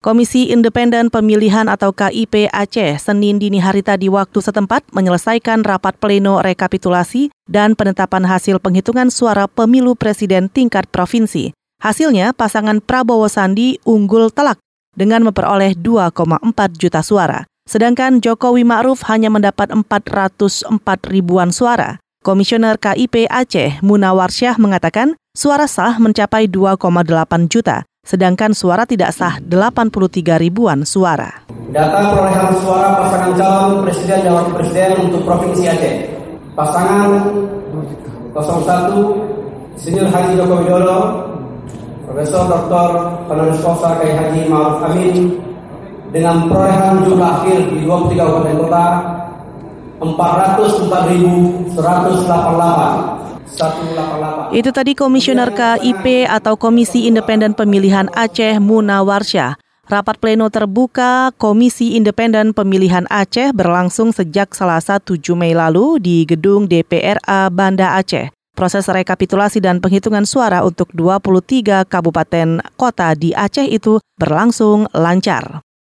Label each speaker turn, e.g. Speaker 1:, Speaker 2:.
Speaker 1: Komisi Independen Pemilihan atau KIP Aceh Senin dini hari tadi waktu setempat menyelesaikan rapat pleno rekapitulasi dan penetapan hasil penghitungan suara pemilu presiden tingkat provinsi. Hasilnya pasangan Prabowo Sandi unggul telak dengan memperoleh 2,4 juta suara. Sedangkan Jokowi Ma'ruf hanya mendapat 404 ribuan suara. Komisioner KIP Aceh Munawar Syah mengatakan suara sah mencapai 2,8 juta sedangkan suara tidak sah 83 ribuan suara.
Speaker 2: Data perolehan suara pasangan calon presiden dan wakil presiden untuk Provinsi Aceh. Pasangan 01 Senior Haji Joko Widodo, Profesor Dr. Honoris Causa Kiai Haji Ma'ruf Amin dengan perolehan jumlah akhir di 23 kabupaten kota 404.188
Speaker 1: itu tadi Komisioner KIP atau Komisi Independen Pemilihan Aceh Munawarsyah. Rapat pleno terbuka Komisi Independen Pemilihan Aceh berlangsung sejak Selasa 7 Mei lalu di gedung DPRA Banda Aceh. Proses rekapitulasi dan penghitungan suara untuk 23 kabupaten kota di Aceh itu berlangsung lancar.